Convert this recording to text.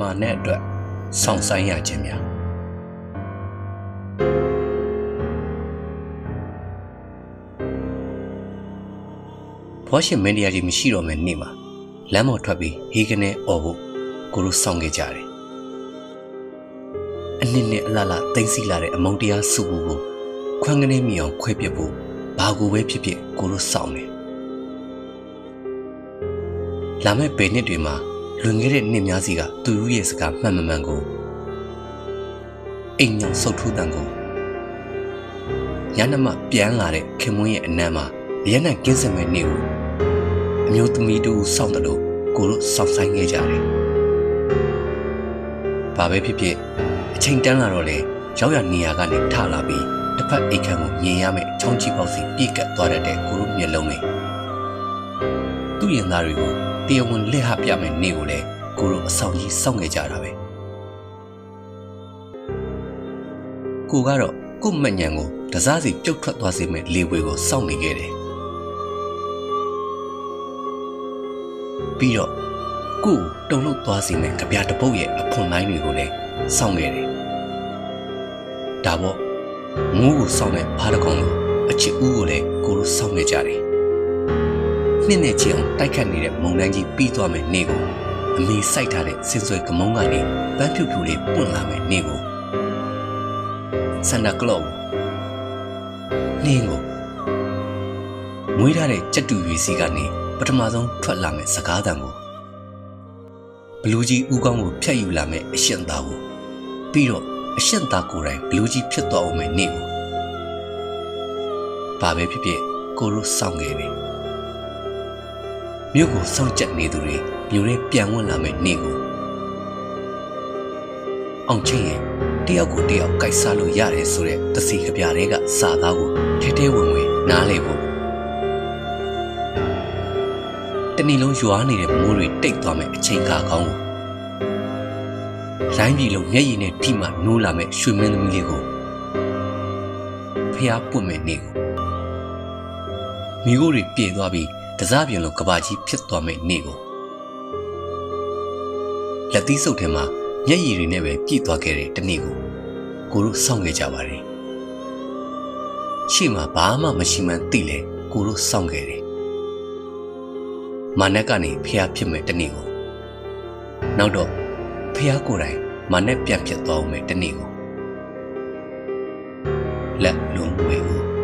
မာနဲ့အတွက်စောင့်ဆိုင်ရခြင်းများဘွားရှင်မင်းတရားကြီးမရှိတော့မယ့်နေ့မှာလမ်းပေါ်ထွက်ပြီးဟေးကနေអော်ဖို့ကိုလိုစောင့်ခဲ့ကြတယ်အနစ်နဲ့အလှလှသိမ့်စီလာတဲ့အမုံတရားစုဘူးကိုခွန်းကနေမြအောင်ခွဲပြစ်ဖို့ဘာကိုပဲဖြစ်ဖြစ်ကိုလိုစောင့်တယ်လာမယ့်ဘယ်နှစ်တွေမှာ လွန်ခဲ့တဲ့နှစ်များစီကသူတို့ရဲ့စကားမှန်မှန်မှန်ကိုအိမ်ညောင်ဆုတ်ထူးတန်ကိုညနမပြန်လာတဲ့ခင်မွန်းရဲ့အနံ့မှာရနံ့ကင်းစင်မဲ့နေ့ကိုအမျိုးသမီးတို့စောင့်တယ်လို့ကိုတို့စောင့်ဆိုင်ခဲ့ကြတယ်။ဘာပဲဖြစ်ဖြစ်အချိန်တန်းလာတော့လေရောက်ရနေရာကနေထလာပြီးတစ်ဖက်အိတ်ခမ်းကိုမြင်ရမယ့်ချောင်းကြီးပေါက်စီပြည့်ကတ်သွားတတ်တဲ့ကိုတို့မျက်လုံးတွေ သူ့ရင်သားတွေကိုတရားဝင်လက်ဟပြမယ်နေ့ကိုလည်းကိုတို့အဆောင်ကြီးစောင့်ခဲ့ကြတာပဲကိုကတော့ကို့မညံကိုတစားစီပြုတ်ထွက်သွားစေမဲ့လေဝေကိုစောင့်နေခဲ့တယ်ပြီးတော့ကို့တုံလို့သွားစီမဲ့ကြပြတပုတ်ရဲ့အဖွန်တိုင်းတွေကိုလည်းစောင့်ခဲ့တယ်ဒါပေါ့မိုးကိုစောင့်တဲ့ဖားတကောင်လိုအချစ်ဦးကိုလည်းကိုတို့စောင့်ခဲ့ကြတယ် နှစ်နဲ့ချီအောင်တိုက်ခတ်နေတဲ့မုံတိုင်းကြီးပြီးသွားမယ်နေ့ကိုအမေစိုက်ထားတဲ့စင်ဆွဲကမုံကနေပန်းဖြူဖြူလေးပွင့်လာမယ်နေ့ကိုဆန်တာကလော့နင်းကိုမွေးထားတဲ့ကြက်တူရွေစီကနေပထမဆုံးထွက်လာမယ့်စကားသံကိုဘလူးကြီးဥကောင်းကိုဖျက်ယူလာမယ့်အရှင်သားကိုပြီးတော့အရှင်သားကိုယ်တိုင်ဘလူးကြီးဖြစ်သွားအောင်မယ့်နေ့ကိုဘာပဲဖြစ်ဖြစ်ကိုလိုစောင့်ခဲ့တယ် မြို့ကိုစောင့်ကြက်နေသူတွေမြို့ထဲပြန်ဝင်လာမယ့်နေ့ကိုအောင်ချင်းရဲ့တယောက်ကိုတယောက်ကြိုက်စားလို့ရတယ်ဆိုတဲ့တစီကပြတွေကစာသားကိုထဲထဲဝင်ဝင်နားလေဖို့တနေ့လုံးရွာနေတဲ့မိုးတွေတိတ်သွားမယ့်အချိန်ခါကောင်းကိုလိုင်းပြည်လုံးမျက်ရည်နဲ့ထိမှနိုးလာမယ့်ရွှေမင်းသမီးလေးကိုဖျားပွင့်မဲ့နေ့ကိုမိခိုးတွေပြေသွားပြီး တစားပြင်လိုကဘာကြီးဖြစ်သွားမယ့်နေ့ကိုလက်သီးစုပ်ထဲမှာမျက်ရည်တွေနဲ့ပဲပြည့်သွားခဲ့တဲ့တနေ့ကိုကိုတို့စောင့်ခဲ့ကြပါတယ်ရှေ့မှာဘာမှမရှိမှန်းသိလဲကိုတို့စောင့်ခဲ့တယ်မာနက်ကနေဖျားဖြစ်မဲ့တနေ့ကိုနောက်တော့ဖျားကိုယ်တိုင်မာနက်ပြန်ဖြစ်သွားအောင်မဲ့တနေ့ကိုလက်လုံးဝဲကို